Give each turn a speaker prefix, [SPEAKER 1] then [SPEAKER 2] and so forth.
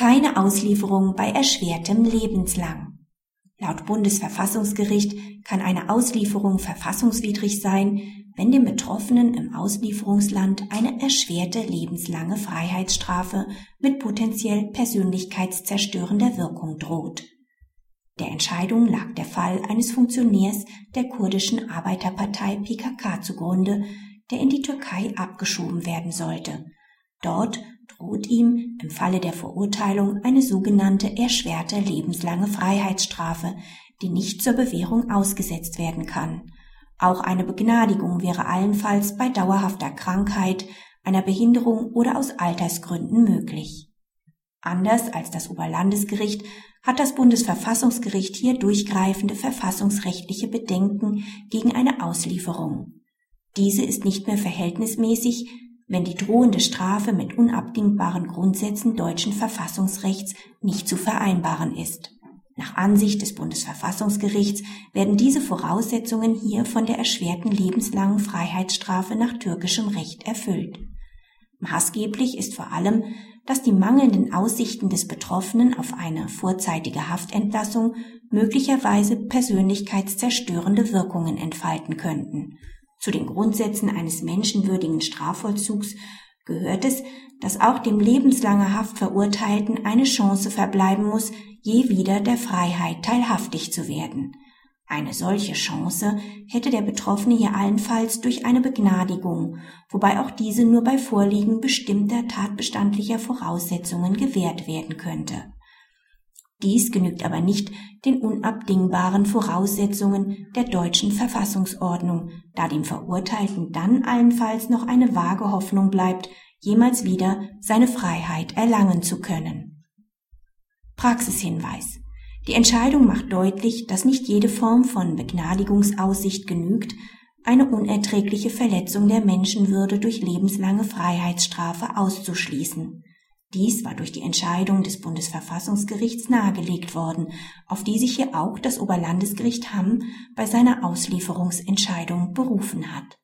[SPEAKER 1] Keine Auslieferung bei erschwertem Lebenslang. Laut Bundesverfassungsgericht kann eine Auslieferung verfassungswidrig sein, wenn dem Betroffenen im Auslieferungsland eine erschwerte lebenslange Freiheitsstrafe mit potenziell persönlichkeitszerstörender Wirkung droht. Der Entscheidung lag der Fall eines Funktionärs der kurdischen Arbeiterpartei PKK zugrunde, der in die Türkei abgeschoben werden sollte. Dort droht ihm im Falle der Verurteilung eine sogenannte erschwerte lebenslange Freiheitsstrafe, die nicht zur Bewährung ausgesetzt werden kann. Auch eine Begnadigung wäre allenfalls bei dauerhafter Krankheit, einer Behinderung oder aus Altersgründen möglich. Anders als das Oberlandesgericht hat das Bundesverfassungsgericht hier durchgreifende verfassungsrechtliche Bedenken gegen eine Auslieferung. Diese ist nicht mehr verhältnismäßig, wenn die drohende Strafe mit unabdingbaren Grundsätzen deutschen Verfassungsrechts nicht zu vereinbaren ist. Nach Ansicht des Bundesverfassungsgerichts werden diese Voraussetzungen hier von der erschwerten lebenslangen Freiheitsstrafe nach türkischem Recht erfüllt. Maßgeblich ist vor allem, dass die mangelnden Aussichten des Betroffenen auf eine vorzeitige Haftentlassung möglicherweise persönlichkeitszerstörende Wirkungen entfalten könnten zu den Grundsätzen eines menschenwürdigen Strafvollzugs gehört es, dass auch dem lebenslanger Haftverurteilten eine Chance verbleiben muss, je wieder der Freiheit teilhaftig zu werden. Eine solche Chance hätte der Betroffene hier allenfalls durch eine Begnadigung, wobei auch diese nur bei Vorliegen bestimmter tatbestandlicher Voraussetzungen gewährt werden könnte. Dies genügt aber nicht den unabdingbaren Voraussetzungen der deutschen Verfassungsordnung, da dem Verurteilten dann allenfalls noch eine vage Hoffnung bleibt, jemals wieder seine Freiheit erlangen zu können. Praxishinweis. Die Entscheidung macht deutlich, dass nicht jede Form von Begnadigungsaussicht genügt, eine unerträgliche Verletzung der Menschenwürde durch lebenslange Freiheitsstrafe auszuschließen. Dies war durch die Entscheidung des Bundesverfassungsgerichts nahegelegt worden, auf die sich hier auch das Oberlandesgericht Hamm bei seiner Auslieferungsentscheidung berufen hat